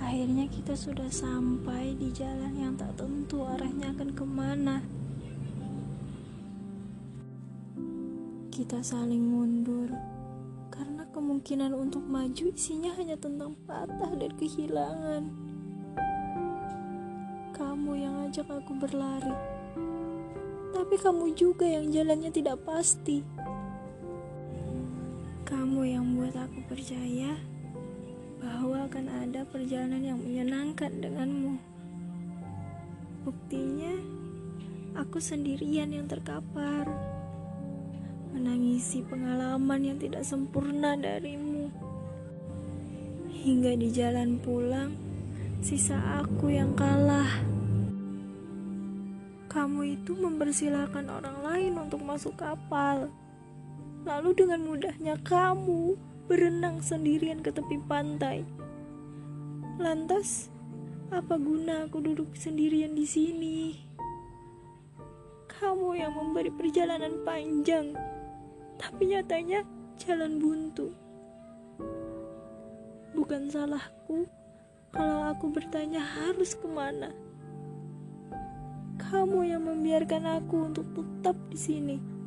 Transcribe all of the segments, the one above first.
Akhirnya kita sudah sampai di jalan yang tak tentu arahnya akan ke mana. Kita saling mundur karena kemungkinan untuk maju isinya hanya tentang patah dan kehilangan. Kamu yang ajak aku berlari, tapi kamu juga yang jalannya tidak pasti. Kamu yang buat aku percaya bahwa akan ada perjalanan yang menyenangkan denganmu. Buktinya, aku sendirian yang terkapar, menangisi pengalaman yang tidak sempurna darimu. Hingga di jalan pulang, sisa aku yang kalah. Kamu itu mempersilahkan orang lain untuk masuk kapal. Lalu dengan mudahnya kamu berenang sendirian ke tepi pantai. Lantas, apa guna aku duduk sendirian di sini? Kamu yang memberi perjalanan panjang, tapi nyatanya jalan buntu. Bukan salahku kalau aku bertanya harus ke mana. Kamu yang membiarkan aku untuk tetap di sini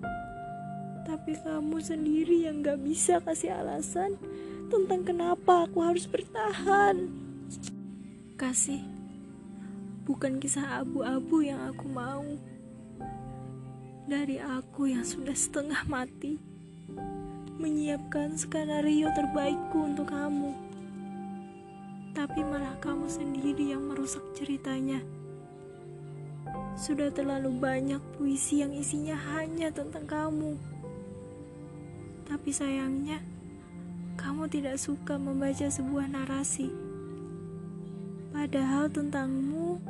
tapi kamu sendiri yang gak bisa kasih alasan tentang kenapa aku harus bertahan. Kasih, bukan kisah abu-abu yang aku mau. Dari aku yang sudah setengah mati, menyiapkan skenario terbaikku untuk kamu. Tapi malah kamu sendiri yang merusak ceritanya. Sudah terlalu banyak puisi yang isinya hanya tentang kamu tapi sayangnya, kamu tidak suka membaca sebuah narasi. Padahal tentangmu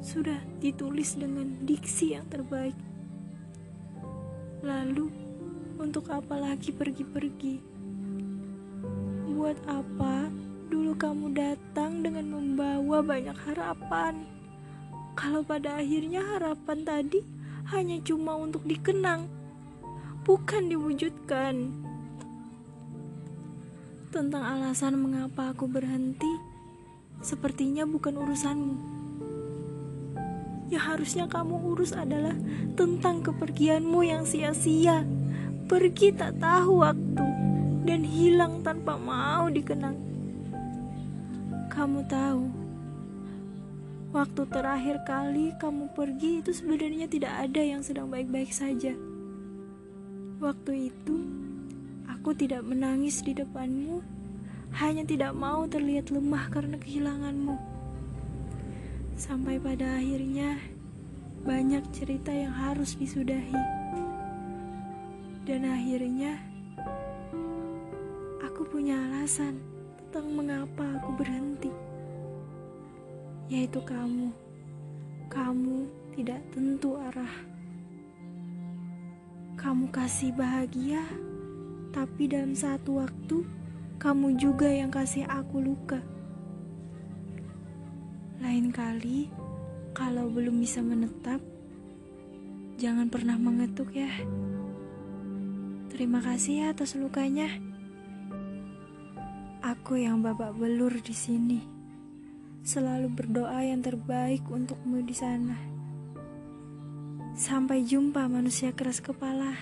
sudah ditulis dengan diksi yang terbaik. Lalu, untuk apa lagi pergi-pergi? Buat apa dulu kamu datang dengan membawa banyak harapan? Kalau pada akhirnya harapan tadi hanya cuma untuk dikenang bukan diwujudkan. Tentang alasan mengapa aku berhenti, sepertinya bukan urusanmu. Yang harusnya kamu urus adalah tentang kepergianmu yang sia-sia, pergi tak tahu waktu, dan hilang tanpa mau dikenang. Kamu tahu, waktu terakhir kali kamu pergi itu sebenarnya tidak ada yang sedang baik-baik saja. Waktu itu, aku tidak menangis di depanmu, hanya tidak mau terlihat lemah karena kehilanganmu. Sampai pada akhirnya, banyak cerita yang harus disudahi. Dan akhirnya, aku punya alasan tentang mengapa aku berhenti. Yaitu kamu. Kamu tidak tentu arah. Kamu kasih bahagia, tapi dalam satu waktu kamu juga yang kasih aku luka. Lain kali, kalau belum bisa menetap, jangan pernah mengetuk ya. Terima kasih ya atas lukanya. Aku yang babak belur di sini, selalu berdoa yang terbaik untukmu di sana. Sampai jumpa manusia keras kepala.